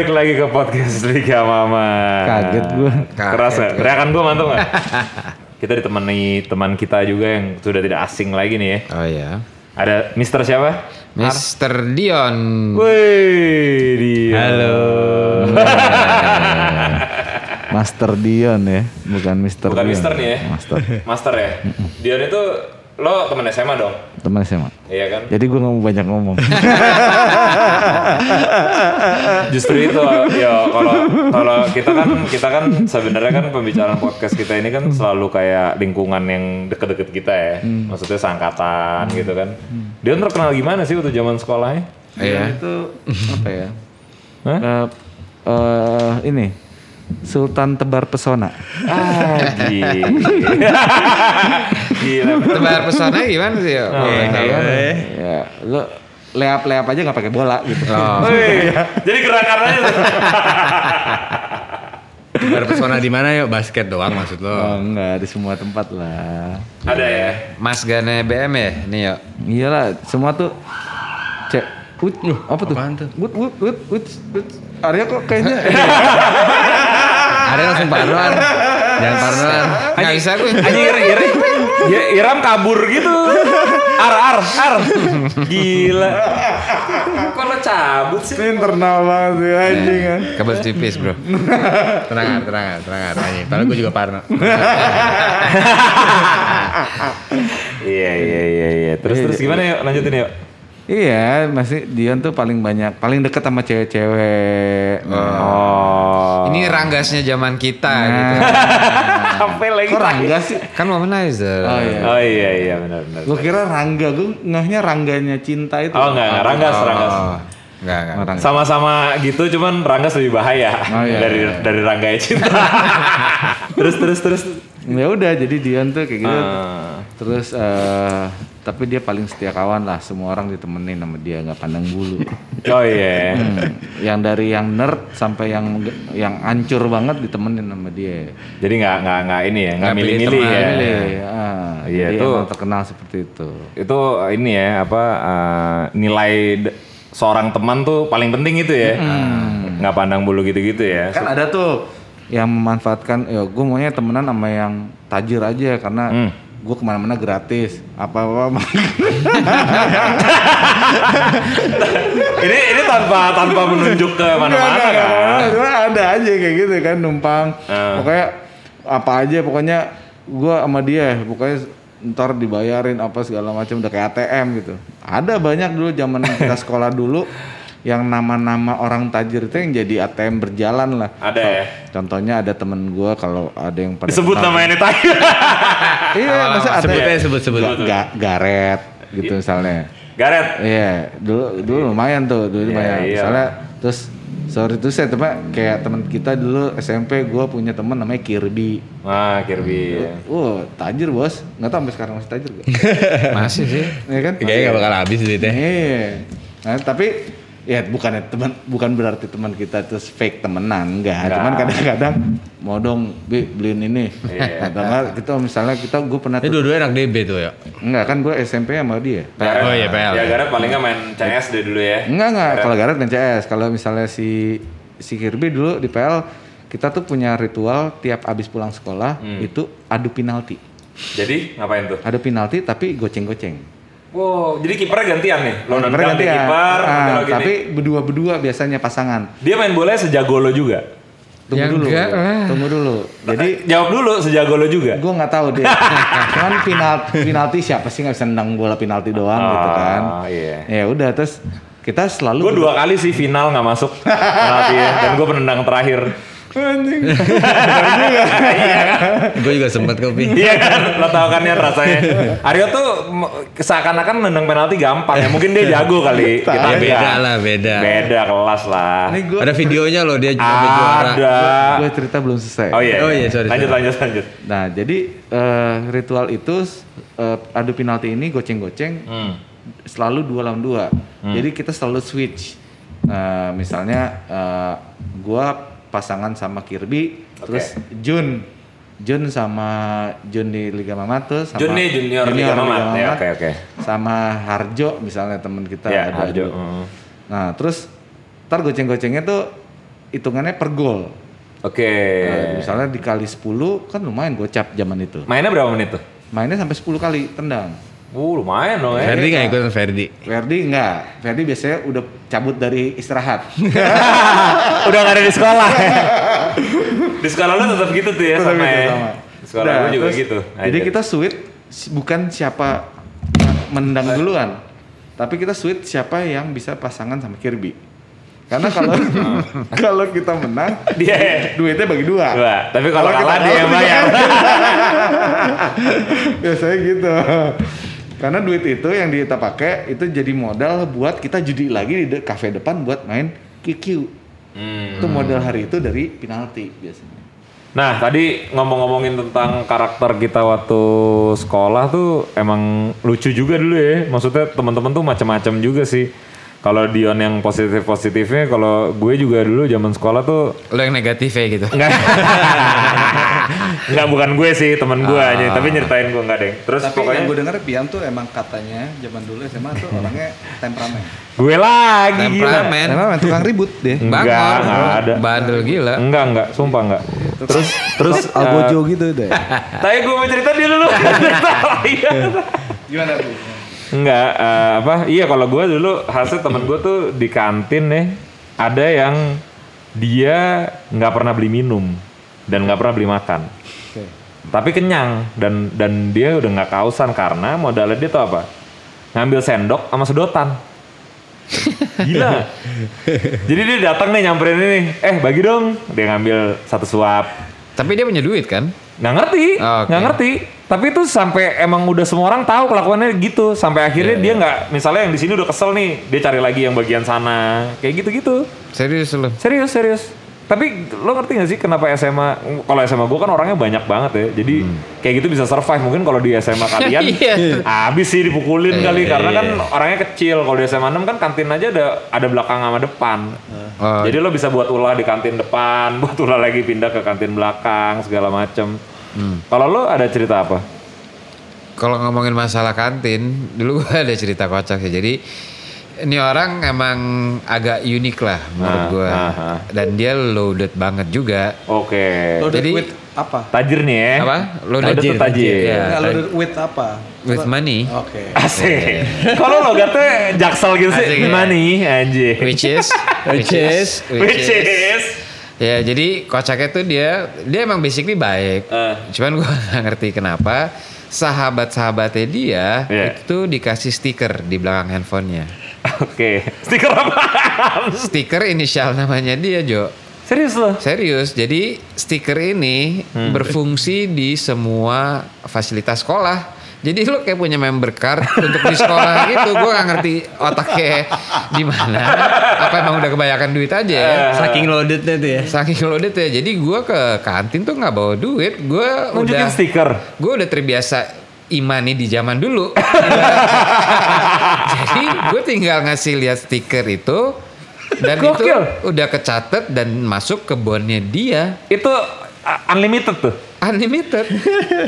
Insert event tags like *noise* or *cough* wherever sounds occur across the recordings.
Balik lagi ke podcast Liga Mama. Kaget gua. Keras nggak? Teriakan gue mantap nggak? kita ditemani teman kita juga yang sudah tidak asing lagi nih ya. Oh iya. Ada Mister siapa? Mr. Dion. Wih, dia. Halo. *laughs* Master Dion ya, bukan Mister Bukan Dion. Mister nih ya? Master. Master ya. Dion itu lo teman SMA dong? Teman SMA. Iya kan? Jadi gue nggak mau banyak ngomong. *laughs* Justru itu ya kalau kalau kita kan kita kan sebenarnya kan pembicaraan podcast kita ini kan selalu kayak lingkungan yang deket-deket kita ya. Maksudnya seangkatan gitu kan. Dion terkenal gimana sih waktu zaman sekolahnya? Iya. itu apa ya? Hah? Eh, eh, ini Sultan Tebar Pesona. Ah, gila. gila. Tebar pesona gimana sih ya? Oh, Boleh tahu. Ya, ya, lo leap-leap aja nggak pakai bola gitu. Oh. Wih, *laughs* jadi gerakannya tuh. Tebar pesona di mana yuk? Basket doang maksud lo? Oh, enggak di semua tempat lah. Ada ya. Mas Gane BM ya? Nih yuk. Iyalah, semua tuh cek Wut, apa tuh? apaan tuh? Wut, wut, wut, wut, wut. Arya kok kayaknya *laughs* Ada langsung parnoan. Jangan parnoan. Nggak bisa gue. *laughs* Anjing Ira, Ira, ya, Iram kabur gitu. Ar, ar, ar. Gila. Kok lo cabut sih? internal banget sih anjing kan. Kabel tipis bro. Tenang, tenang, tenang. Anjing. Padahal gue juga parno. Iya, iya, iya, iya. Terus, terus gimana yuk? Lanjutin yuk. Iya, masih Dion tuh paling banyak, paling deket sama cewek-cewek. Oh. Ini ranggasnya zaman kita gitu. *laughs* Apa lagi? Kok Rangga sih? Kan womanizer. Oh iya. Oh iya, iya, benar, benar. Gue kira Rangga, gue ngehnya Rangganya cinta itu. Oh enggak, enggak. Ranggas, Ranggas. Oh. Enggak, enggak. Oh, Rangga. Sama-sama gitu, cuman Ranggas lebih bahaya Oh, iya, dari iya. dari Rangga cinta. *laughs* terus, terus, terus. Ya udah, jadi Dion tuh kayak gitu. Ah. Terus eh tapi dia paling setia kawan lah, semua orang ditemenin sama dia nggak pandang bulu. *laughs* Oh iya. Hmm, yang dari yang nerd sampai yang yang hancur banget ditemenin sama dia. Jadi nggak nggak nggak ini ya, nggak milih-milih ya. Milih, ah, Iya, tuh. emang terkenal seperti itu. Itu ini ya apa eh, nilai seorang teman tuh paling penting itu ya. Nggak pandang bulu gitu-gitu ya. Kan ada tuh yang memanfaatkan, ya gue maunya temenan sama yang tajir aja karena Hmm. Gue ke mana-mana gratis. Apa-apa *laughs* ini ini tanpa tanpa menunjuk ke mana-mana kan. cuma ada aja kayak gitu kan numpang. Ah. Pokoknya apa aja pokoknya gua sama dia pokoknya ntar dibayarin apa segala macam udah kayak ATM gitu. Ada banyak dulu zaman kita sekolah dulu yang nama-nama orang tajir itu yang jadi ATM berjalan lah. Ada ya. Contohnya ada temen gua kalau ada yang pada Disebut kenal- namanya tadi. *laughs* Iya, masa ada Sebut ya? aja, sebut, sebut. Ga- Ga- Garet gitu misalnya. Garet. Iya, dulu dulu lumayan tuh, dulu Iya, lumayan. iya. Misalnya terus sorry itu saya teman kayak teman kita dulu SMP gue punya teman namanya Kirby. Wah, Kirby. ya. Uh, tajir bos. Nggak tahu sampai sekarang masih tajir gak? *laughs* Masih sih. Iya kan? Kayaknya gak bakal habis duitnya. Iya. Nah, tapi ya bukan teman bukan berarti teman kita terus fake temenan enggak. Enggak. Cuman kadang-kadang mau dong Bi, beliin ini. Iya. Atau enggak kita misalnya kita gue pernah Ini tuh, dua-duanya anak DB tuh ya. enggak kan gue SMP sama dia. Garet. Oh iya, PL. Ya Garet paling nggak main CS deh dulu ya. Enggak enggak, kalau Gareth main CS. Kalau misalnya si si Kirby dulu di PL kita tuh punya ritual tiap abis pulang sekolah Hmm. itu adu penalti. Jadi ngapain tuh? Adu penalti tapi goceng-goceng. Wow, jadi kipernya gantian nih. Lo Kipernya gantian. kiper, Ah, tapi berdua-berdua biasanya pasangan. dia main bola sejago lo juga. Tunggu Ya dulu. enggak lah. Tunggu dulu. Jadi Jawab dulu sejago lo juga. gue nggak tahu dia. *laughs* Cuman penalti, penalti siapa sih nggak bisa nendang bola penalti doang gitu kan. Oh, iya. Ya udah terus kita selalu Gue dua kali sih final nggak masuk *laughs* penalti ya, dan gue penendang terakhir. Anjing. *laughs* Gue juga sempet kopi. Iya kan, lo tau kan ya rasanya. *laughs* Aryo tuh seakan-akan nendang penalti gampang ya, mungkin dia jago kali. *laughs* Kita Ya, beda enggak. lah, beda. Beda kelas lah. Gue Ada videonya loh dia juga juara. Ada. gue cerita belum selesai. Oh iya. Oh iya, sorry, Lanjut, sorry. lanjut, lanjut. Nah, jadi eh, ritual itu eh, adu penalti ini goceng-goceng Hmm. selalu dua lawan dua. Jadi kita selalu switch. Nah, misalnya eh, gua pasangan sama Kirby, terus Jun, Jun sama Jun di Liga Mamat tuh sama Jun nih junior, Liga Mamat. Ya, oke, oke. Sama Harjo misalnya teman kita Ya, ada Harjo. Hmm. Nah, terus ntar goceng-gocengnya tuh hitungannya per gol. Oke. Nah, misalnya dikali 10 kan lumayan gocap zaman itu. Mainnya berapa menit tuh? Mainnya sampai 10 kali tendang. Uh, lumayan dong ya. Ferdi nggak ikutan Ferdi. Ferdi enggak. Ferdi biasanya udah cabut dari istirahat. *laughs* Udah gak ada di sekolah. di sekolah lu tetap gitu tuh ya Tetap sama gitu, ya. sama. Di sekolah Udah, gue juga terus gitu. Jadi kita sweet bukan siapa yang mendang duluan, tapi kita sweet siapa yang bisa pasangan sama Kirby. Karena kalau *laughs* *laughs* kalau kita menang, Dia duitnya bagi dua. Dua. Tapi kalau kita kalah dia yang kalah, bayar. Biasanya gitu. Karena duit itu yang kita pakai itu jadi modal buat kita judi lagi di de- depan buat main QQ. Hmm. Itu modal hari itu dari penalti biasanya. Nah, tadi ngomong-ngomongin tentang karakter kita waktu sekolah tuh emang lucu juga dulu ya. Maksudnya teman-teman tuh macam-macam juga sih. Kalau Dion yang positif-positifnya, kalau gue juga dulu zaman sekolah tuh Lo yang negatif ya gitu. Enggak. Enggak *laughs* bukan gue sih, teman gue aja, tapi nyeritain gue enggak deh. Terus Tapi pokoknya yang gue denger Pian tuh emang katanya zaman dulu SMA tuh orangnya temperamen. gue lagi gila. Temperamen. Temperamen tukang ribut deh. Enggak, enggak ada. Bandel gila. Enggak, enggak, sumpah enggak. Terus terus Algojo gitu deh. Tapi gue mau cerita dia dulu. *laughs* Iya. Gimana tuh? Enggak, eh, apa? Iya kalau gue dulu hasil temen gue tuh di kantin nih ada yang dia nggak pernah beli minum dan nggak pernah beli makan. Tapi kenyang dan dan dia udah nggak kausan karena modalnya dia tuh apa? Ngambil sendok sama sedotan. *laughs* Gila. Jadi dia datang nih nyamperin ini, eh bagi dong. Dia ngambil satu suap. Tapi dia punya duit kan? Nggak ngerti, Oh, nggak ngerti. Tapi itu sampai emang udah semua orang tahu kelakuannya gitu. Sampai akhirnya Iya, dia nggak, misalnya yang di sini udah kesel nih, dia cari lagi yang bagian sana, kayak gitu-gitu. Serius lo? Serius, serius. Tapi lo ngerti gak sih kenapa SMA? Kalau SMA gue kan orangnya banyak banget ya. Jadi kayak gitu bisa survive. Mungkin kalau di SMA *laughs* kalian Iya. habis sih dipukulin kali Iya, karena iya. kan orangnya kecil. Kalau di SMA 6 kan kantin aja ada ada belakang sama depan. Oh, Jadi lo bisa buat ulah di kantin depan, *laughs* buat ulah lagi pindah ke kantin belakang segala macem. Kalau lo ada cerita apa? Kalau ngomongin masalah kantin, dulu gue *laughs* ada cerita kocak sih. Jadi ini orang emang agak unik lah menurut Ah, gue. ah, ah. Dan dia loaded banget juga. Oke. Loaded Jadi- with apa? Tajir nih ya. Apa? Loaded Loaded tuh tajir. Iya. Nggak, loaded with apa? With money. Oke. Asik. *laughs* Kalau logatnya jaksel gitu sih, Asik, ya. gimana nih anjir? Which is, which is, Which is? Ya jadi kocaknya tuh dia dia emang basically baik. Eh. Cuman gua *laughs* nggak ngerti kenapa sahabat-sahabatnya dia Iya. itu dikasih stiker di belakang handphonenya. Oke. Stiker apa? Stiker inisial namanya dia Jo. Serius lo? Serius. Jadi stiker ini Hmm. berfungsi di semua fasilitas sekolah. Jadi lu kayak punya member card untuk di sekolah *laughs* gitu. Gue gak ngerti otaknya di mana. Apa emang udah kebanyakan duit aja ya? Saking loadednya tuh ya. Saking loaded ya. Jadi gue ke kantin tuh nggak bawa duit. Gue Nunjukin udah stiker. gue udah terbiasa imani di zaman dulu. *laughs* Jadi gue tinggal ngasih lihat stiker itu dan itu Gokil. udah kecatet dan masuk ke bonnya dia Itu uh, unlimited tuh. Unlimited.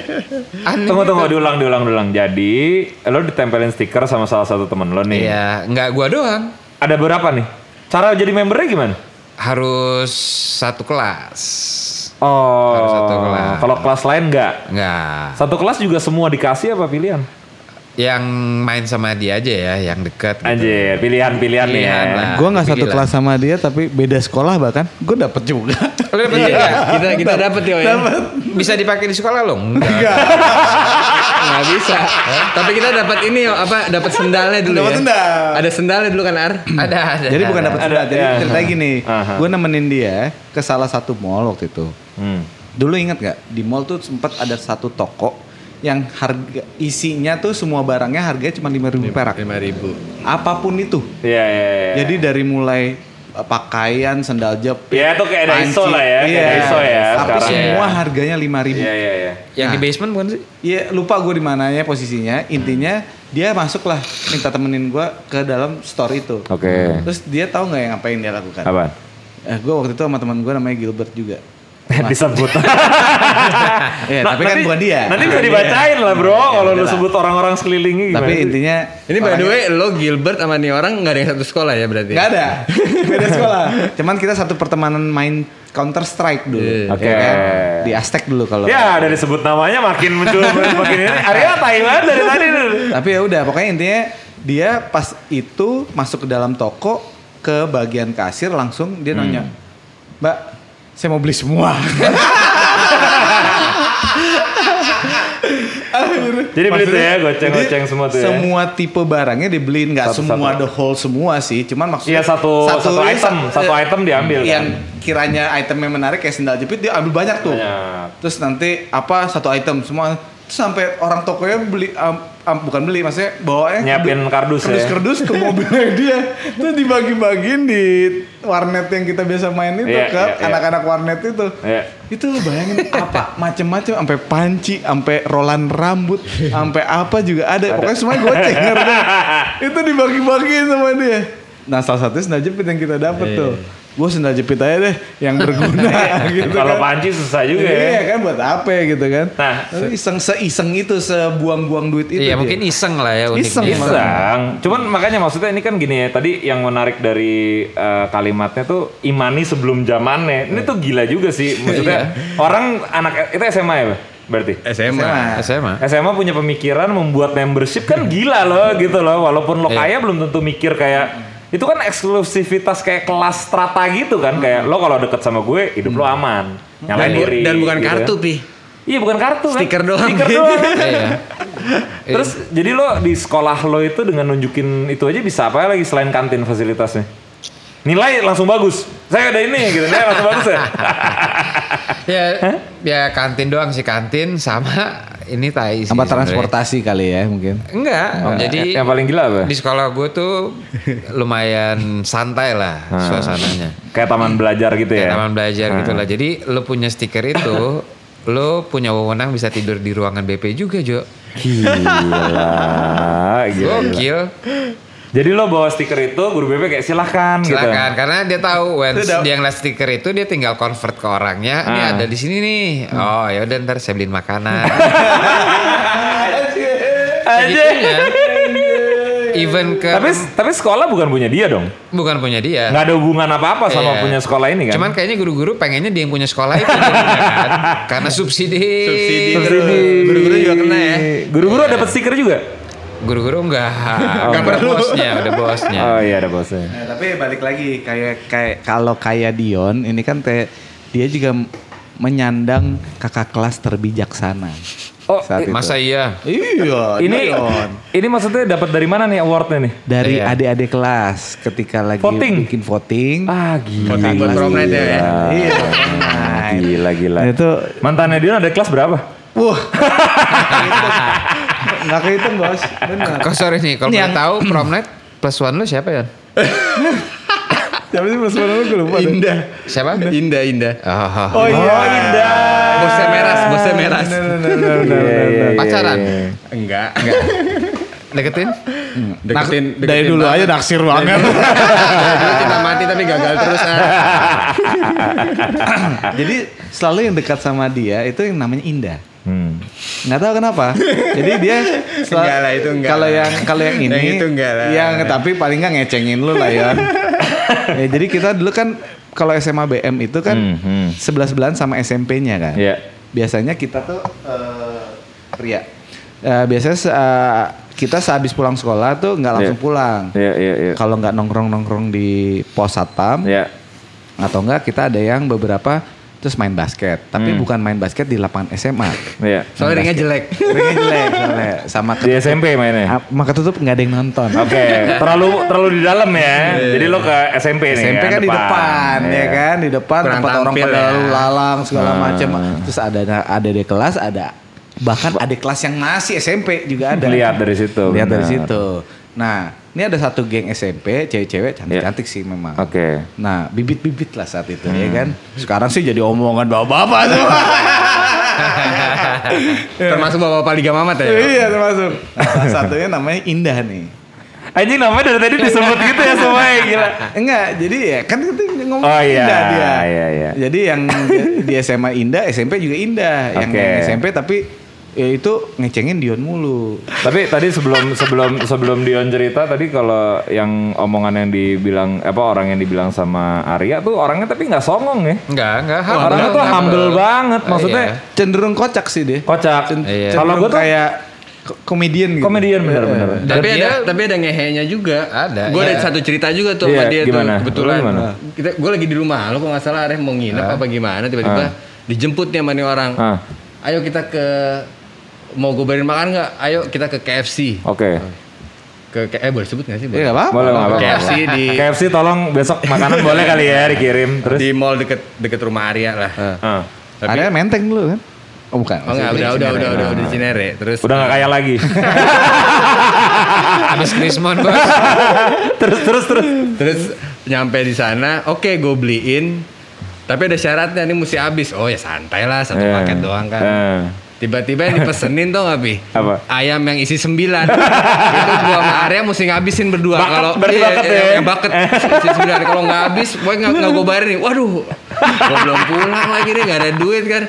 *laughs* unlimited. Tunggu tunggu diulang diulang diulang. Jadi lo ditempelin stiker sama salah satu temen lo nih. Iya, nggak gua doang. Ada berapa nih? Cara jadi membernya gimana? Harus satu kelas. Oh. Harus satu kelas. Kalau kelas lain nggak? Nggak. Satu kelas juga semua dikasih apa pilihan? Yang main sama dia aja ya, yang dekat. gitu. Anjir, pilihan-pilihan nih ya. Pilihan lah. Gue nggak satu kelas sama dia tapi beda sekolah bahkan. Gue dapet juga. Lo dapet juga? Kita kita dapet ya. Bisa dipakai di sekolah lo? Enggak. Nggak *laughs* bisa. Tapi kita dapat ini yo, apa dapat sendalnya dulu Dapat ya. sendal. Ada sendalnya dulu kan Ar. *clears throat* ada, ada. Jadi bukan dapet Ada, sendal. Jadi ya. ceritanya gini. Aha. Gue nemenin dia ke salah satu mall waktu itu. Hmm. Dulu ingat nggak di mall tuh sempat ada satu toko yang harga isinya tuh semua barangnya harganya cuma lima ribu perak. Lima ribu. Apa pun itu. Iya, iya, iya. Jadi dari mulai uh, pakaian, sendal jepit, Ya, itu kayak Daiso lah ya, kayak Iya. Daiso ya Tapi sekarang semua ya. harganya lima ribu. Iya, iya, iya. Yang di Nah. basement bukan sih? Iya lupa gue di mananya posisinya. Intinya dia masuk lah minta temenin gue ke dalam store itu. Oke. Terus dia tahu nggak yang ngapain dia lakukan? Apaan? Eh, gue waktu itu sama teman gue namanya Gilbert juga. Disebut. *laughs* Ya, Nah, tapi kan nanti- bukan dia. Nanti bisa dibacain lah bro, kalau lu sebut orang-orang sekelilingnya gimana? Tapi intinya Ini by the way, lo Gilbert sama nih orang nggak ada yang satu sekolah ya berarti? Gak ada. *laughs* Beda sekolah. Cuman kita satu pertemanan main Counter Strike dulu. Iya. Oke. Ya kan? Di Aztec dulu kalau. Ya, dari sebut namanya makin muncul makin *laughs* ini. Arya banget dari tadi tuh. Tapi ya udah, pokoknya intinya dia pas itu masuk ke dalam toko ke bagian kasir langsung dia nanya, Mbak, saya mau beli semua. Jadi begitu Maksudnya, ya, goceng-goceng semua tuh ya. Semua tipe barangnya dibeliin, nggak semua the whole semua sih. Cuman maksudnya Iya satu satu, eh, item, sa- satu eh, item diambil Yang kan. kiranya itemnya menarik kayak sendal jepit dia ambil banyak tuh. Banyak. Terus nanti apa satu item semua sampai orang tokonya beli um, um, bukan beli maksudnya bawanya Nyiapin kardus. ya. kardus ke *laughs* mobilnya dia. Terus dibagi-bagiin di warnet yang kita biasa main itu Iya, ke iya, iya. anak-anak warnet itu. Iya. itu lu bayangin apa? *laughs* Macem-macem sampai panci sampai rolan rambut sampai apa juga ada, pokoknya semuanya goceng *laughs* itu dibagi-bagiin sama dia. Nah salah satu sendal jepit yang kita dapet tuh gue sendal jepit aja deh yang berguna *laughs* gitu Kalau kan. panci susah juga ya. Iya kan buat apa gitu kan. Nah, Tapi iseng seiseng itu sebuang-buang duit itu. Iya dia. mungkin iseng lah ya unik Iseng, iseng. Iseng. Cuman makanya maksudnya ini kan gini ya. Tadi yang menarik dari eh, kalimatnya tuh imani sebelum zamannya. Ini tuh gila juga sih. *laughs* Maksudnya orang anak itu SMA ya, berarti. SMA. SMA. SMA punya pemikiran membuat membership kan gila loh gitu loh. Walaupun lo kaya belum tentu mikir kayak itu kan eksklusivitas kayak kelas strata gitu kan kayak lo kalau deket sama gue hidup lo aman Dan, nyalain bu- diri dan bukan gitu kartu, kan. Pi. iya bukan kartu kan Stiker doang. stiker *laughs* doang kan. Iya. terus jadi lo di sekolah lo itu dengan nunjukin itu aja bisa apa lagi selain kantin fasilitasnya nilai langsung bagus saya ada ini gitu nilai langsung bagus ya *laughs* ya, ya kantin doang sih kantin sama ini tai sih. Sama transportasi kali ya mungkin. Enggak, jadi yang paling gila apa di sekolah gue tuh lumayan santai lah suasananya. kayak taman belajar gitu Kayak ya taman belajar gitu lah. Jadi lo punya stiker itu, *laughs* lo punya wewenang bisa tidur di ruangan BP juga, Jo. gila *laughs* gila, gila. Gokil. Jadi lo bawa stiker itu, guru BP kayak silahkan, gitu. Silakan karena dia tahu when dia ngeliat stiker itu dia tinggal convert ke orangnya. Ini Ah. ada di sini nih. Oh, ya udah ntar saya beliin makanan. *laughs* Aja. Segitunya. Even ke Tapi tapi sekolah bukan punya dia dong. bukan punya dia. Nggak ada hubungan apa-apa sama Iya. punya sekolah ini kan. Cuman kayaknya guru-guru pengennya dia yang punya sekolah itu kan. *laughs* Karena subsidi. Subsidi. Subsidi. Guru-guru juga kena ya. Guru-guru dapat stiker juga. Guru-guru enggak. *laughs* Oh, Enggak perlu bosnya, udah bosnya. Oh iya ada bosnya. Nah, tapi balik lagi kayak kayak kalau kayak Dion ini kan te- dia juga menyandang kakak kelas terbijaksana. Oh, Saat itu. Masa iya? Iya, Ini Dion. ini maksudnya dapat dari mana nih awardnya nih? dari Iya. adik-adik kelas ketika lagi Voting? bikin voting. Ah gila. Voting buat prom night ya. Iya, night. Gila gila. Nah, itu Mantannya dia ada kelas berapa? wah. *laughs* *laughs* Nggak kehitung, Bos. Benar. Kok sorry nih, kalau boleh yang- tahu *clears throat* prom night plus one lu siapa ya? Siapa sih Mas Mano gue lupa. deh. Indah. Siapa? Indah, indah. Oh, Oh iya. Indah. Bosnya meras, bosnya meras. Benar, Iya, benar. Pacaran? Enggak. Deketin? Deketin, Nak- dari dulu aja naksir banget. Kita mati tapi gagal terus. ah. Jadi selalu yang dekat sama dia itu yang namanya Indah. Hmm. Nggak tahu kenapa. *laughs* Jadi dia Enggak lah, itu enggak Kalau yang kalau yang ini Yang itu enggak lah. Yang tapi paling nggak ngecengin lu lah ya. *laughs* ya. Jadi kita dulu kan kalau SMA BM itu kan Hmm, hmm. sebelas bulan sama SMP-nya kan. Iya. Biasanya kita tuh eh Ria. Eh, biasanya eh, kita sehabis pulang sekolah tuh nggak langsung Iya. pulang. Iya iya iya. Kalau nggak nongkrong-nongkrong di pos satpam, Iya. atau enggak kita ada yang beberapa terus main basket tapi Hmm. bukan main basket di lapangan SMA Iya. Soalnya ringnya jelek. *laughs* ringnya jelek soalnya sama Di SMP mainnya. Ah, maka tutup nggak ada yang nonton Oke, *laughs* terlalu terlalu di dalam ya. Jadi lo ke SMP nih SMP kan di depan ya Iya. kan di depan Kurang tempat orang pada ya. lalang segala Ah. macam terus ada ada di kelas ada bahkan ada kelas yang masih SMP juga ada Lihat dari situ, lihat dari situ nah ini ada satu geng SMP cewek-cewek cantik-cantik Iya. sih memang Oke. Nah, bibit-bibit lah saat itu ya Hmm. kan. Sekarang sih jadi omongan bapak-bapak semua. *laughs* Termasuk bapak-bapak Liga Mamat ya. iya termasuk. Nah, salah satunya namanya Indah nih. Anjing namanya dari tadi disebut *laughs* gitu ya semuanya gila. Enggak, jadi ya kan itu ngomong Oh, iya, indah dia. iya, iya. Jadi yang di SMA indah, SMP juga indah. Yang, Oke. yang SMP tapi ya itu ngecengin Dion mulu. Tapi tadi sebelum sebelum sebelum Dion cerita tadi kalau yang omongan yang dibilang apa orang yang dibilang sama Arya tuh orangnya tapi nggak songong ya. Enggak, enggak. orangnya tuh humble banget Oh, maksudnya. iya. Cenderung kocak sih dia. Kocak. Iya. Kalau gue tuh kayak ko- komedian gitu. komedian bener-bener. Dan Tapi dia- ada tapi ada ngehenya juga. Ada, Gue iya. ada satu cerita juga tuh Iya, sama dia gimana? tuh. Kebetulan. Kita gue lagi di rumah. Lo kok nggak salah Areh mau nginep apa gimana tiba-tiba dijemput nih sama nih orang. Ah. Ayo kita ke mau gue bayarin makan nggak? Ayo kita ke KFC. Oke. Ke ke- eh boleh sebut nggak sih? Iya nggak apa-apa. Boleh nggak apa-apa. KFC di KFC tolong besok makanan *laughs* boleh kali ya dikirim terus. di mall deket deket rumah Arya lah. Ah. Tapi- Ada menteng dulu kan? Oh bukan. Oh enggak, udah udah udah udah udah di Cinere. Terus Udah nggak kaya lagi. *laughs* Habis Krismon bos. *laughs* terus terus terus. Terus nyampe di sana, oke gue beliin. Tapi ada syaratnya nih mesti habis. Oh ya santai lah satu Eh, paket doang kan. eh. Tiba-tiba yang dipesenin tuh nggak Pi? Apa? Ayam yang isi sembilan. *laughs* itu gua sama Arya mesti ngabisin berdua. Kalau berarti iya, bucket iya, ya? yang bucket isi sembilan. Kalau nggak habis, gue nggak nggak gue bayarin nih. Waduh, gue belum pulang lagi nih nggak ada duit kan.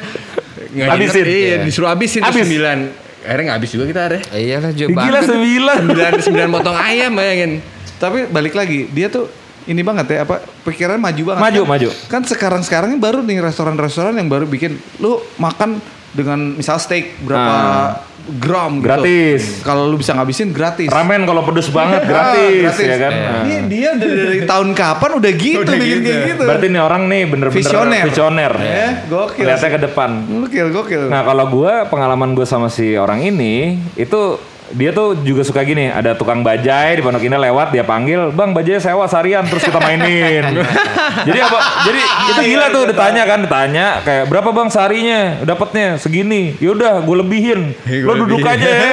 Nggak Habisin? Iya, Iya. disuruh habisin tuh Habis? sembilan. Akhirnya nggak habis juga kita Arya. Iyalah juga Gila sembilan. Sembilan sembilan potong ayam bayangin. Tapi balik lagi, dia tuh ini banget ya apa pikiran maju banget. Maju, kan, maju. Kan sekarang-sekarang ini baru nih restoran-restoran yang baru bikin lu makan dengan misal steak berapa Ah. gram gitu. Gratis. Kalau lu bisa ngabisin gratis. Ramen kalau pedes *laughs* banget Ah, gratis, ya kan. Iya. Ah. Ini dia dari, dari tahun kapan udah gitu bikin kayak gitu. Berarti nih orang nih bener-bener Visioner. visioner. Ya, gokil. Lihatnya ke depan. Gokil, gokil. Nah kalau gua pengalaman gue sama si orang ini itu dia tuh juga suka gini ada tukang bajai di pondok ini lewat dia panggil bang bajai sewa seharian terus kita mainin. *laughs* Jadi apa jadi itu gila tuh ditanya kan ditanya kayak berapa bang seharinya? Dapatnya? Segini? Yaudah gue lebihin. Lo duduk aja. Ya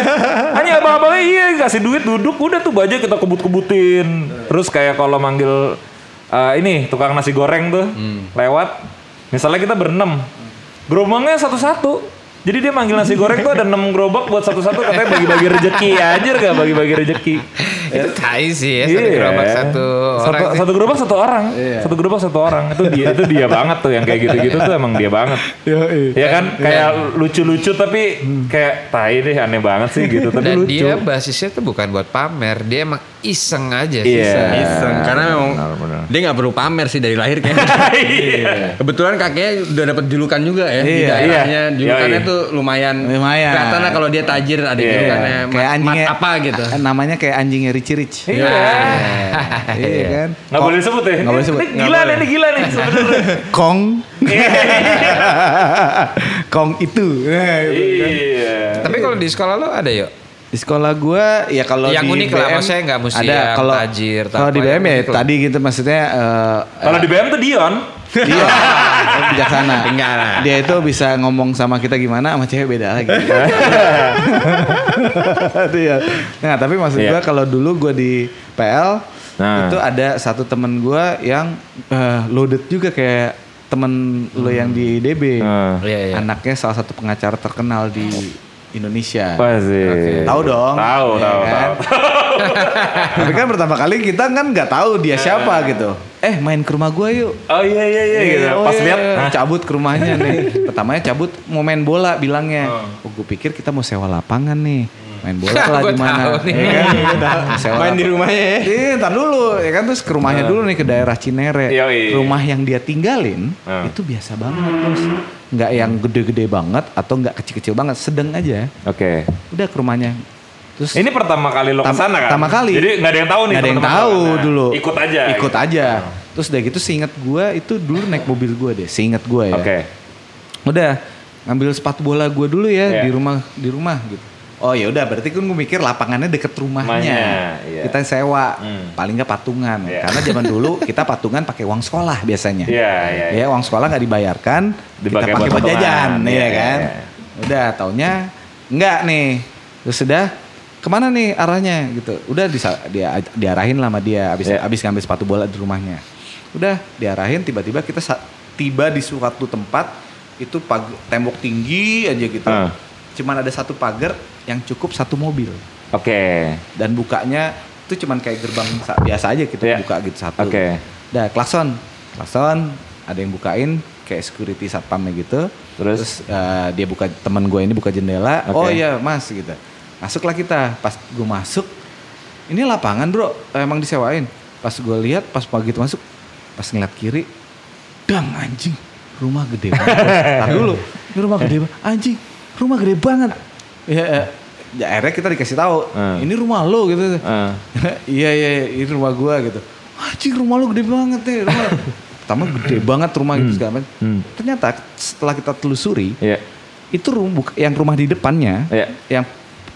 hanya abang-abangnya iya kasih duit duduk udah tuh bajai kita kebut-kebutin. Terus kayak kalau manggil eh, ini tukang nasi goreng tuh lewat misalnya kita berenam gerobaknya satu-satu jadi dia manggil nasi goreng tuh ada 6 gerobak buat satu-satu katanya bagi-bagi rezeki aja gak bagi-bagi rezeki. Itu tai sih ya, satu Iya. gerobak satu orang. Satu, sih. satu gerobak satu orang. Satu gerobak satu orang. Itu dia itu dia banget tuh yang kayak gitu-gitu tuh emang dia banget. Ya kan kayak lucu-lucu tapi kayak tai deh aneh banget sih gitu tapi Dan lucu. dia basisnya tuh bukan buat pamer, dia emang iseng aja sih. Iya. Iseng. Karena memang Benar, benar. dia nggak perlu pamer sih dari lahir kayaknya. *laughs* Iya. Kebetulan kakeknya udah dapat julukan juga ya di Iya, daerahnya. iya. Julukannya Yoi. tuh lumayan. Lumayan. Kelihatan lah kalau dia tajir ada Iya. julukannya. kayak Mat, mat anjingnya apa gitu. Namanya kayak anjingnya Richie Rich. *laughs* Iya. Iya kan? Nggak boleh disebut ya. Nggak boleh disebut. Ini gila nih, ini gila nih sebenarnya. *laughs* Kong. Kong itu. Iya. Tapi kalau di sekolah lo ada yuk? Di sekolah gua ya kalau Yang di unik lah, BM maksudnya nggak mesti ada yang kalau tajir, kalau di BM ya lah. tadi gitu maksudnya eh, Kalau di BM tuh Dion. dia *laughs* bijaksana. Lah. Dia itu bisa ngomong sama kita gimana sama cewek beda lagi. *laughs* Iya. Nah, tapi maksud Iya. gua kalau dulu gua di PL Nah. itu ada satu temen gua yang eh, loaded juga kayak temen lo yang di DB. Nah. Iya, iya. Anaknya salah satu pengacara terkenal di Indonesia. Pasti. Tahu dong. Tahu, Ya tahu, kan? tahu. *laughs* Tapi kan pertama kali kita kan nggak tahu dia siapa gitu. Eh main ke rumah gua yuk. Oh iya iya iya gitu. oh Pas iya, lihat iya. cabut ke rumahnya nih. *laughs* Pertamanya cabut mau main bola bilangnya. Oh, gue pikir kita mau sewa lapangan nih. Main bola lah di mana? nih. Ya kan? Main di rumahnya ya. Iya, ntar dulu ya kan terus ke rumahnya dulu nih ke daerah Cinere. Yoi. Rumah yang dia tinggalin Hmm. itu biasa banget bos. Nggak yang gede-gede banget atau nggak kecil-kecil banget, sedang aja. Oke. Udah ke rumahnya. Terus Ini pertama kali lo ke sana kan? pertama kali. Jadi nggak ada yang tahu nih. Nggak ada yang tahu. Nah, dulu. Ikut aja. Ikut gitu. aja. Terus udah gitu seinget gue itu dulu naik mobil gue deh. Seinget gue ya. Oke. Udah ngambil sepatu bola gue dulu ya Iya. di rumah di rumah gitu. Oh ya udah berarti kan gue mikir lapangannya deket rumahnya. Rumahnya, iya. Kita sewa Hmm. paling nggak patungan. Iya. Karena zaman dulu kita patungan pakai uang sekolah biasanya. Iya iya. iya. Ya uang sekolah nggak dibayarkan, Dipakai kita pakai buat jajan, patungan. ya Iya, kan. iya, Udah taunya enggak nih. Terus sudah ke mana nih arahnya gitu. Udah disa- dia diarahin lah sama dia abis Iya. abis ngambil sepatu bola di rumahnya. Udah diarahin tiba-tiba kita tiba di suatu tempat itu pag- tembok tinggi aja gitu. Ah. Cuman ada satu pagar yang cukup satu mobil. Oke. dan bukanya itu cuman kayak gerbang sa- biasa aja gitu Iya. buka gitu satu. Oke. Dah klakson klakson ada yang bukain kayak security satpamnya gitu. Terus? eh, dia buka teman gue ini buka jendela. Oke. oh iya mas gitu. Masuklah kita. Pas gue masuk ini lapangan bro. Emang disewain. Pas gue lihat pas pagi itu masuk pas ngeliat kiri dang anjing. Rumah gede banget *laughs* Tar dulu ini rumah gede banget anjing. Rumah gede banget ya, ya, ya akhirnya kita dikasih tahu Hmm. ini rumah lo gitu Ah. *laughs* iya iya iya, ini rumah gua gitu anjing rumah lo gede banget nih rumah pertama gede banget rumah gitu segala macam Hmm. ternyata setelah kita telusuri Iya. itu rum, buk- yang rumah di depannya Iya. yang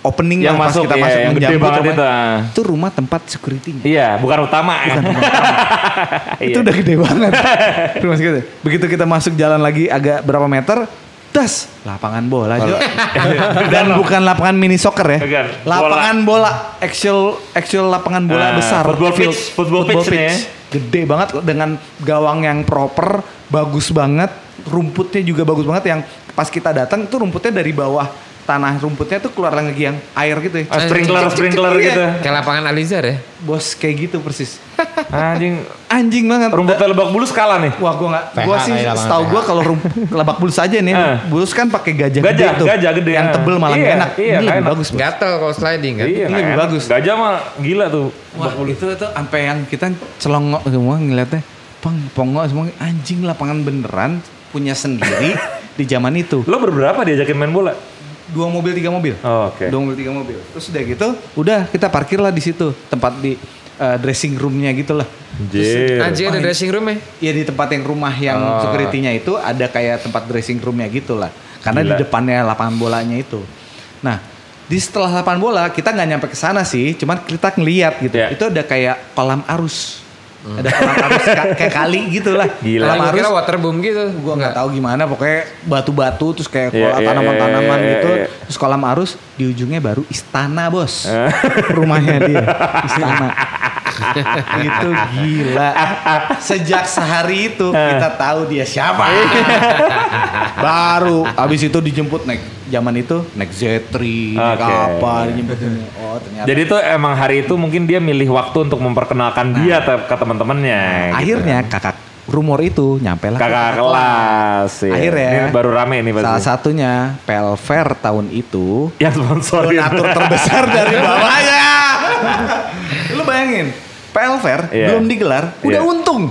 opening Yang lah pas masuk, kita iya, masuk yang gede banget rumah, itu, ah. itu rumah tempat securitynya Iya, bukan utama. Bukan rumah *laughs* Iya. itu udah gede banget rumah segitu begitu kita masuk jalan lagi agak berapa meter das lapangan bola Jo. *laughs* dan bukan lapangan mini soccer ya. Bukan, lapangan bola. actual actual lapangan bola Ah, besar. football Field- pitch, football pitch nih ya. gede banget dengan gawang yang proper bagus banget. Rumputnya juga bagus banget. Yang pas kita datang tuh rumputnya dari bawah tanah rumputnya tuh keluar lagi yang air gitu ya Ah, sprinkler, sprinkler Iya. gitu. Kayak lapangan Alizar ya. bos kayak gitu persis *laughs* Anjing, anjing banget rumput lebak bulus kalah nih. Wah gua nggak, gua sih setahu PH. gua kalau rum- *laughs* lebak bulus aja nih, Ah. bulus kan pakai gajah, gede Gajah, tuh, gajah gede, yang tebel malah Iya, enak, iya, ini lebih enak. bagus. Bos. Gatel kalau sliding kan. Iya, Ini lebih enak. bagus. Gajah mah gila tuh. Wah itu tuh sampai yang kita celongok semua ngeliatnya, pang pongo semua anjing lapangan beneran punya sendiri *laughs* di zaman itu. Lo berberapa diajakin main bola? Dua mobil tiga mobil, Oh, Oke. dua mobil tiga mobil. Terus udah gitu, udah kita parkir lah di situ tempat di eh, dressing roomnya gitu lah. Anjir. Anjing ada dressing room ya. Iya di tempat yang rumah yang Oh. security-nya itu ada kayak tempat dressing roomnya gitu lah. Karena Gila. di depannya lapangan bolanya itu. Nah di setelah lapangan bola kita nggak nyampe ke sana sih, cuman kita ngeliat gitu. Iya. Itu ada kayak kolam arus. Ada kolam arus ka- kayak kali gitu lah. Gila. Kolam arus kira waterboom gitu. gua nggak tahu gimana pokoknya batu-batu terus kayak Iya, kolam iya, tanaman-tanaman iya, gitu iya, iya. terus kolam arus di ujungnya baru istana bos Eh. rumahnya dia *laughs* istana *laughs* itu gila sejak sehari itu kita tahu dia siapa *laughs* baru abis itu dijemput naik zaman itu naik Z3 naik Oke. apa dijemputin oh ternyata Jadi tuh emang hari itu mungkin dia milih waktu untuk memperkenalkan dia te- ke teman-temannya. gitu. akhirnya kakak rumor itu nyampe lah kakak kelas. iya. Akhirnya Ini baru rame ini pasti. Salah satunya Pelver tahun itu yang sponsorin. donatur terbesar dari *laughs* bawahnya. Bayangin, Pelver Iya. belum digelar, udah Iya. untung.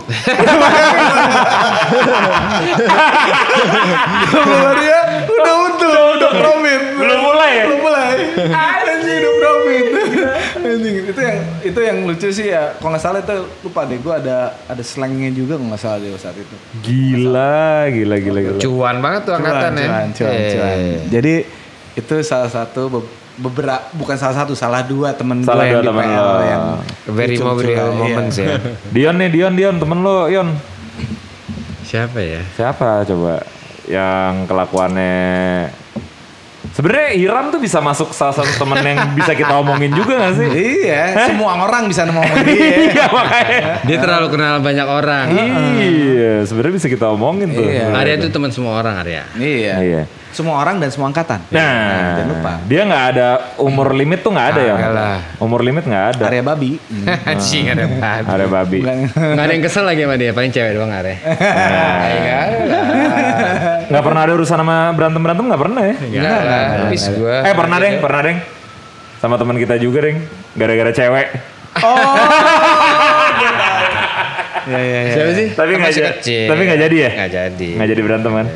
Belum *laughs* dia udah untung, udah profit. Belum mulai ya? Belum mulai. Anjing udah profit. *laughs* Anjing itu yang itu yang lucu sih ya. Kalau nggak salah itu lupa deh, gue ada ada slangnya juga kalau nggak salah deh saat itu. Gila, gila, gila, gila. Cuan banget tuh angkatan ya. cuan, cuan, Eh. cuan. Jadi itu salah satu beberapa bukan salah satu, salah dua temen gue Salah yang dua di temen PL lo. yang Very memorable iya. moments ya. *laughs* Dion nih, Dion, Dion, temen lo, Yon. Siapa ya? Siapa coba yang kelakuannya Sebenarnya Hiram tuh bisa masuk salah satu temen yang bisa kita omongin juga gak sih? Iya, semua orang bisa ngomong *laughs* dia. Iya makanya. Dia terlalu kenal banyak orang. Iya, sebenarnya bisa kita omongin tuh. Iya. Arya itu teman semua orang Arya. iya. Iya. Semua orang dan semua angkatan. Nah, jangan lupa. dia nggak ada umur limit tuh nggak ada ya? Kagak lah. Umur limit nggak ada. Area babi. *laughs* Anjing ada banget. Ada babi. Bukan. Gak ada yang kesel lagi sama dia, paling cewek doang Arya. Enggak lah. Nggak pernah ada urusan sama berantem berantem nggak pernah ya? Enggak lah. Habis gua. Eh pernah deng, pernah deng. Sama teman kita juga deng. Gara-gara cewek. *laughs* Iya, iya, iya. Siapa sih? Tapi nggak Masih jadi. Tapi nggak jadi ya? Nggak jadi. Nggak jadi berantem kan?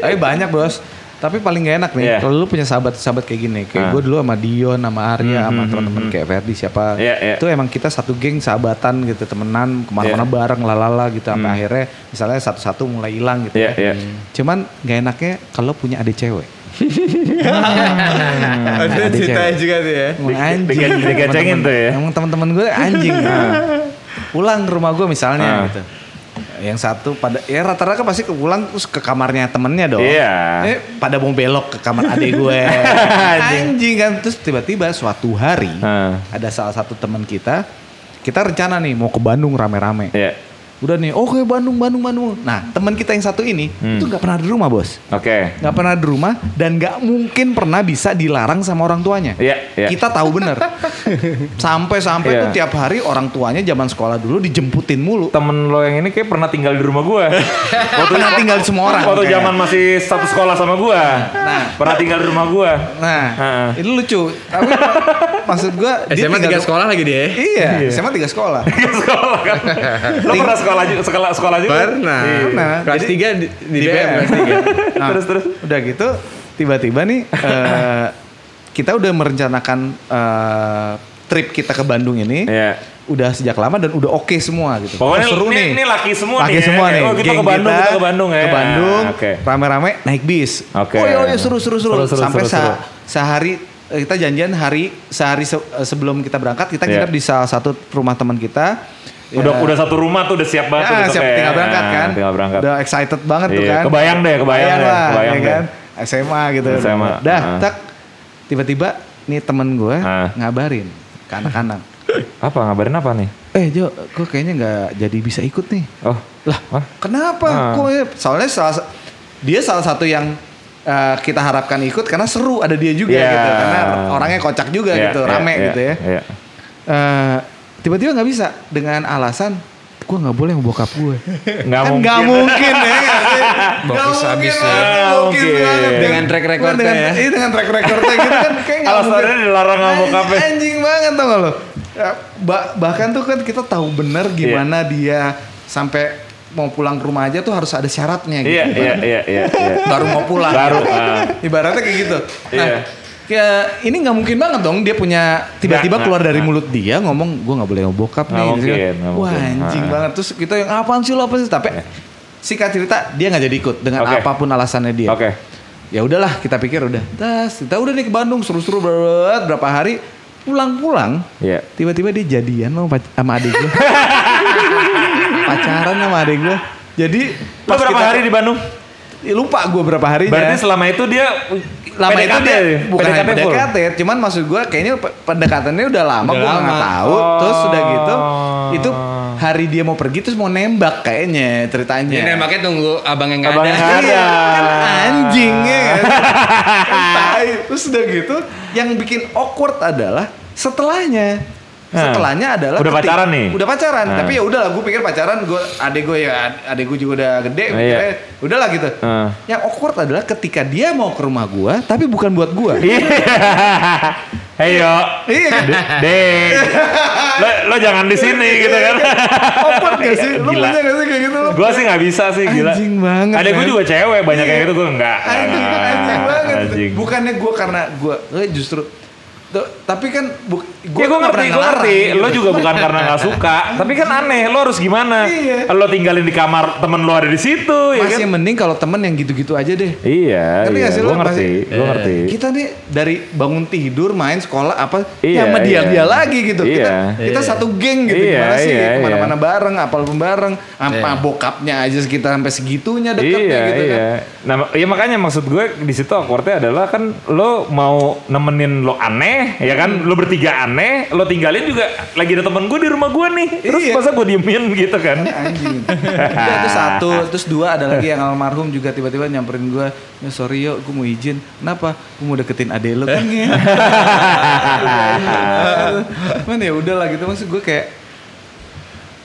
Tapi banyak, Bos. Tapi paling gak enak nih Iya. kalau lu punya sahabat-sahabat kayak gini. Kayak Ah. gue dulu sama Dion, sama Arya, sama teman-teman kayak Ferdi siapa. Iya, iya. Itu emang kita satu geng sahabatan gitu, temenan ke mana-mana Iya. bareng lalala gitu. Sampai akhirnya misalnya satu-satu mulai hilang gitu. Iya, ya. iya. Cuman gak enaknya kalau punya adik cewek. *laughs* Ada cewek. juga tuh ya. Anjing. di- dikecengin Temen-temen- tuh ya? Emang teman-teman gue anjing. *laughs* Pulang ke rumah gue misalnya Ah. gitu. Yang satu pada ya rata-rata pasti ke pulang terus ke kamarnya temennya dong. Iya. Eh, pada mau belok ke kamar adik gue. *laughs* anjing kan terus tiba-tiba suatu hari Ah. ada salah satu teman kita kita rencana nih mau ke Bandung rame-rame. Iya. Udah nih, oke Bandung, Bandung, Bandung. Nah, teman kita yang satu ini Hmm. itu nggak pernah di rumah, bos. Oke. Nggak pernah di rumah dan nggak mungkin pernah bisa dilarang sama orang tuanya. Iya, iya. Kita tahu bener. *laughs* Sampai-sampai Iya. tuh tiap hari orang tuanya zaman sekolah dulu dijemputin mulu. Temen lo yang ini kayak pernah tinggal di rumah gua. *laughs* Waktu Pernah tinggal di semua orang. Waktu zaman masih satu sekolah sama gua. Nah, pernah tinggal di rumah gua. Nah, Heeh. itu lucu. Tapi maksud gua dia SMA tiga sekolah lagi dia. Iya, SMA tiga sekolah. *laughs* sekolah kan. Lo pernah sekolah juga sekolah sekolah juga? Pernah. Pernah. Kelas tiga di, di, di BM, BM. Nah, Terus, terus. Udah gitu, tiba-tiba nih eh, kita udah merencanakan eh, trip kita ke Bandung ini. Iya. Udah sejak lama dan udah oke semua gitu. Pokoknya Oh, seru ini- nih. ini laki semua laki nih ya. semua nih. Oh, kita Geng ke Bandung, kita ke Bandung ya. Ke Bandung, oke. rame-rame naik bis. Oke. Oh iya, iya, seru, seru, seru. Seru, seru, Sampai seru, se- seru. sehari eh, kita janjian hari sehari se- sebelum kita berangkat kita Iya. nginep di salah satu rumah teman kita. Udah Ya. udah satu rumah tuh udah siap banget tuh Ya, besok siap ya. tinggal berangkat kan. Tinggal berangkat. Udah excited banget tuh Iya, kan. kebayang deh, kebayang deh, lah, kebayang ya deh. kan. SMA gitu. SMA, Dah, ah. tak tiba-tiba nih temen gue Ah. ngabarin ke anak-anak. *laughs* Apa ngabarin apa nih? eh Jo, gue kayaknya nggak jadi bisa ikut nih. Oh, Lah, Wah. kenapa? Ah. Kok ya? Soalnya salah sa- dia salah satu yang eh, kita harapkan ikut karena seru ada dia juga Iya. gitu. Karena orangnya kocak juga Iya, gitu, iya, rame iya, gitu ya. Iya. Eh, tiba-tiba nggak bisa dengan alasan gue nggak boleh sama bokap gue. Nggak kan mungkin. nggak mungkin ya mungkin habis ya. Nggak mungkin. banget. Dengan track recordnya Dengan- ya. Iya dengan track recordnya gitu kan kayak nggak Alasannya mungkin. dilarang sama bokapnya. Anjing- Anjing banget tau gak lo? Ya, ba- bahkan tuh kan kita tahu bener Iya. gimana dia sampai mau pulang ke rumah aja tuh harus ada syaratnya gitu. Iya, iya, iya, iya, iya. Baru mau pulang. Baru, ah. Ibaratnya kayak gitu. Nah, Iya. Ya ini nggak mungkin banget dong dia punya tiba-tiba keluar dari mulut dia ngomong gue nggak boleh sama bokap nih. mungkin, Gitu kan. nggak Wah mungkin. anjing Ah. banget. Terus kita yang apaan sih lo apa sih? Tapi singkat cerita dia nggak jadi ikut dengan Oke. apa pun alasannya dia. Oke. Ya udahlah kita pikir udah. Tas, kita udah nih ke Bandung seru-seru berapa hari pulang-pulang Iya. tiba-tiba dia jadian sama, adik gue. *laughs* Pacaran sama adik gue. Jadi Lo berapa hari di Bandung? Ya, lupa gue berapa harinya. Berarti selama itu dia lama itu dia bukan hanya PDKT? PDKT, cuman maksud gue kayaknya pe- pendekatannya udah lama gue nggak tahu. Terus sudah gitu, Oh. itu hari dia mau pergi terus mau nembak kayaknya ceritanya. Ini nembaknya tunggu abang yang nggak Abang ada. yang nggak ada. Iya, kan anjing ya kan. *laughs* Kan. Terus udah gitu, yang bikin awkward adalah setelahnya. Nah, Setelahnya adalah udah ketik- pacaran nih? Udah pacaran, Nah. tapi ya udahlah gue pikir pacaran gue adek gue ya adek gue juga udah gede, Oh, iya. udahlah gitu. Nah. Yang awkward adalah ketika dia mau ke rumah gue, tapi bukan buat gue. *laughs* Iya. Hey yo. Iya kan? Dek. Lo, lo jangan di sini gitu kan. awkward gak sih? Lu Gila. punya gak sih kayak gitu? Lu? Gue sih nggak bisa sih gila. Anjing banget, Ada gue juga cewek banyak kayak gitu gue enggak. Anjing, anjing banget. Anjing. Bukannya gue karena gue, eh, justru Tuh, tapi kan bu, Ya gue ngerti, gue ngerti. Lo juga bukan karena nggak suka. *laughs* Tapi kan aneh, lo harus gimana? Iya. Lo tinggalin di kamar temen lo ada di situ, ya kan? Masih mending kalau temen yang gitu-gitu aja deh. Iya, Ngerti iya. gak sih Gue lo? ngerti, Masih- gue ngerti. Kita nih dari bangun tidur, main sekolah apa, Iya, ya sama dia iya. dia lagi gitu. Iya. Kita kita satu geng gitu Iya, gimana sih? iya, Ke mana-mana bareng, apalpun bareng, apa Iya. bokapnya aja kita sampai segitunya deketnya Iya, gitu iya. kan. Nah, ya makanya maksud gue di situ awkwardnya adalah kan lo mau nemenin lo aneh, ya kan? Lo bertiga aneh, lo tinggalin juga lagi ada temen gue di rumah gue nih. Terus Iya. masa gue diemin gitu kan? Anjing. *laughs* Udah, itu satu, terus dua ada lagi yang almarhum juga tiba-tiba nyamperin gue, ya sorry yo, gue mau izin. Kenapa? Gue mau deketin adek lo kan *laughs* ya. Cuman ya udah lah gitu maksud gue kayak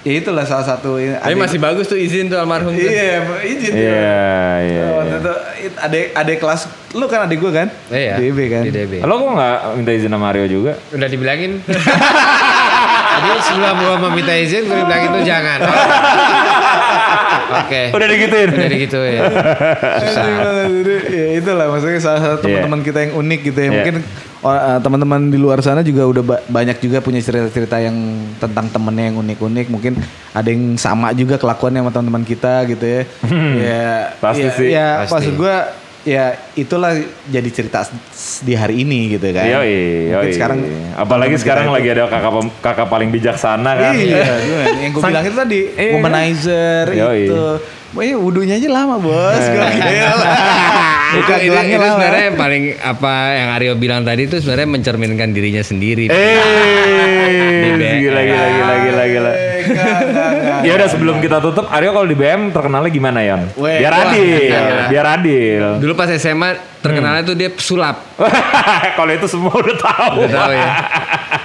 ya itulah salah satu ini, Tapi masih bagus tuh izin tuh almarhum tuh. Iya, izin. Iya, iya. Waktu itu it- adek adek kelas lu kan adek gue kan? Iya. DB kan. Di DB. Lo kok nggak minta izin sama Mario juga? Udah dibilangin. *laughs* Jadi sebelum gua meminta izin, gua dibilangin tuh jangan. *laughs* Oke. Udah digituin? Udah digituin. Susah. Jadi, ya itulah maksudnya salah satu Iya. teman-teman kita yang unik gitu ya. Iya. Mungkin eh, teman-teman di luar sana juga udah ba- banyak juga punya cerita-cerita yang tentang temennya yang unik-unik. Mungkin ada yang sama juga kelakuannya sama teman-teman kita gitu ya. ya Pasti ya, sih. Ya Pasti. maksud gue ya itulah jadi cerita di hari ini gitu kan. Mungkin yoi. sekarang apalagi teman-teman sekarang lagi ada kakak kakak paling bijaksana kan. Iya, gimana? yang gue bilang itu tadi Iya. womanizer Yoi. itu. Wah, wudhunya aja lama bos. Gua kira. Buka itu, itu, sebenarnya yang paling apa yang Aryo bilang tadi itu sebenarnya mencerminkan dirinya sendiri. Eh. Gila gila gila gila gila. Ya udah sebelum kita tutup, Aryo kalau di BM terkenalnya gimana Yon? Weh, Biar adil, iya. biar adil. Dulu pas SMA terkenalnya tuh dia sulap. *laughs* kalau itu semua udah tahu. Udah tahu ya.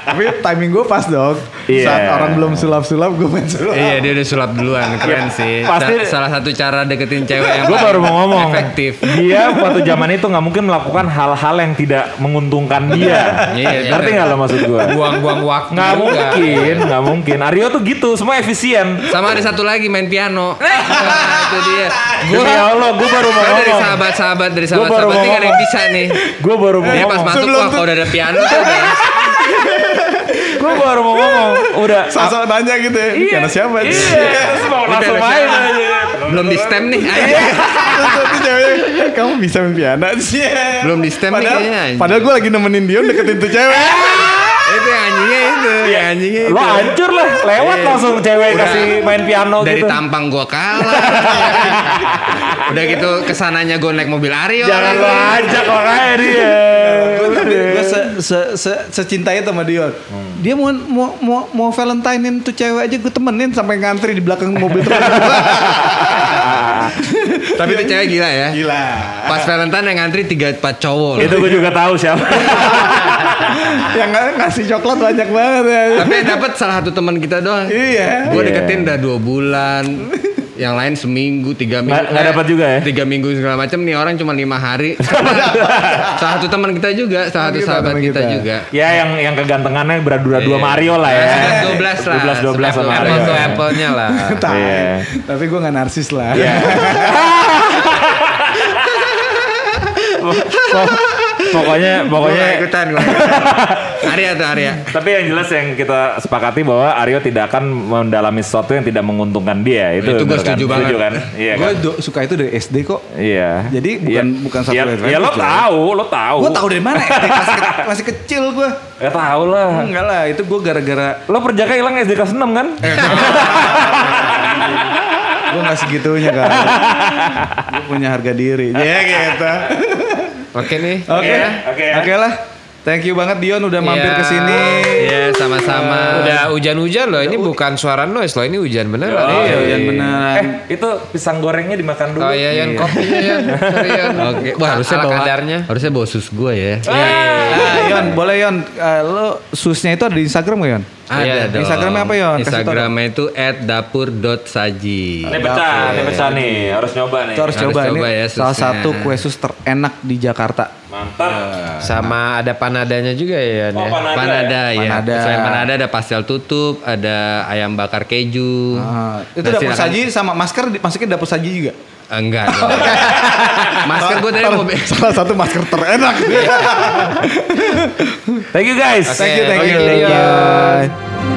Tapi timing gue pas dong. Iya. Saat orang belum sulap-sulap gue main sulap. Iya dia udah sulap duluan keren sih. pasti- Sa- salah satu cara deketin cewek yang Gue baru mau ngomong. efektif. Dia *laughs* waktu zaman itu nggak mungkin melakukan hal-hal yang tidak menguntungkan dia. Iya, Ngerti nggak lo maksud gue? Buang-buang waktu Nggak juga. mungkin, nggak mungkin. Aryo tuh gitu, semua efisien. Sama ada satu lagi main piano. *laughs* Nah, itu dia. Demi Allah, gue baru mau Kan dari ngomong. sahabat-sahabat dari sahabat-sahabat mau ini kan yang ngomong. bisa nih. Gue baru mau Dia pas ngomong. masuk Sebelum wah tuh- kalau udah ada piano tuh udah. *laughs* Gue baru mau ngomong. Udah. Sosok nanya gitu ya. Ini Karena siapa? Iya, mau langsung Udah, main aja. Belum di stem nih. Iya. Kamu bisa main piano sih. Belum di stem nih padahal, kayaknya. Padahal gue lagi nemenin Dion deketin tuh cewek. Itu yang anjingnya itu, yang anjingnya itu. Lo hancur lah, lewat Iya. langsung cewek Udah. kasih main piano Dari gitu. tampang gua kalah. *laughs* Udah gitu ke sananya gua naik mobil Aryo. Jangan lo ajak makanya dia. gue se, se, se, secinta itu sama Dion. Dia mau mau mau, mau Valentinein tuh cewek aja gue temenin sampai ngantri di belakang mobil terus. *laughs* Tapi itu cewek gila ya. Gila. Pas Valentine yang ngantri 3 4 cowok. Itu gue juga tahu siapa. *laughs* Yang ng- ngasih coklat banyak banget ya. Tapi yang dapat salah satu teman kita doang. Iya. Gue Iya. deketin udah dua bulan. Yang lain seminggu, tiga minggu. Nggak- nggak dapat juga ya? Tiga minggu segala macam nih orang cuma lima hari. *laughs* salah satu teman kita juga, salah satu sahabat kita, kita. juga. ya yang yang kegantengannya berdua-dua Iya. Mario lah ya. 12 lah. 12 12 sama Apple Mario. to apple-nya lah. *laughs* Iya. Tapi gue gak narsis lah. Iya. *laughs* pokoknya Gua pokoknya nggak ikutan gua. *laughs* Arya tuh Arya. tapi yang jelas yang kita sepakati bahwa Aryo tidak akan mendalami sesuatu yang tidak menguntungkan dia itu Itu gua bener setuju kan? banget. kan iya Gue kan suka itu dari SD kok. iya Jadi bukan Iya. bukan satu ya, ya lo lah. tahu lo tahu Gue tahu dari mana? SD masih, ke- *laughs* masih kecil gue. ya tahu lah Enggak lah, itu gue gara-gara lo perjaka hilang SD kelas 6 kan gue nggak segitunya kan. *laughs* gue punya harga diri. Ya gitu. Oke nih. Oke, Oke, oke ya. oke lah. Thank you banget Dion udah mampir Iya. ke sini. Iya, sama-sama. Udah hujan-hujan loh. Ini bukan suara noise loh. Ini hujan beneran. Oh, Iya, Iya. hujan beneran. eh itu pisang gorengnya dimakan dulu Oh iya, Yan. Kopinya, Yan. *laughs* Sorry, Yan. Oke, wah harusnya bawa kadarnya. harusnya bawa sus gue ya. Ah, Yon, boleh Yon. Eh, lo susnya itu ada di Instagram gak Yon? Ada Iya. dong. Instagramnya apa, Yon? Instagramnya itu @dapur.saji. ini pecah ini pecah nih harus nyoba nih Itu harus Harus coba, coba ini ya, salah susnya. satu kue sus terenak di Jakarta. mantap Sama ada panadanya juga ya, oh ya. panada, Panada ya. Panada. Selain panada ada pastel tutup, ada ayam bakar keju. Ah, itu Nah, dapur silakan. saji sama masker dimasukin dapur saji juga. Enggak *laughs* dong. Masker gue tadi mau Salah satu masker terenak. *laughs* thank you guys Thank you, thank you. thank you. Bye.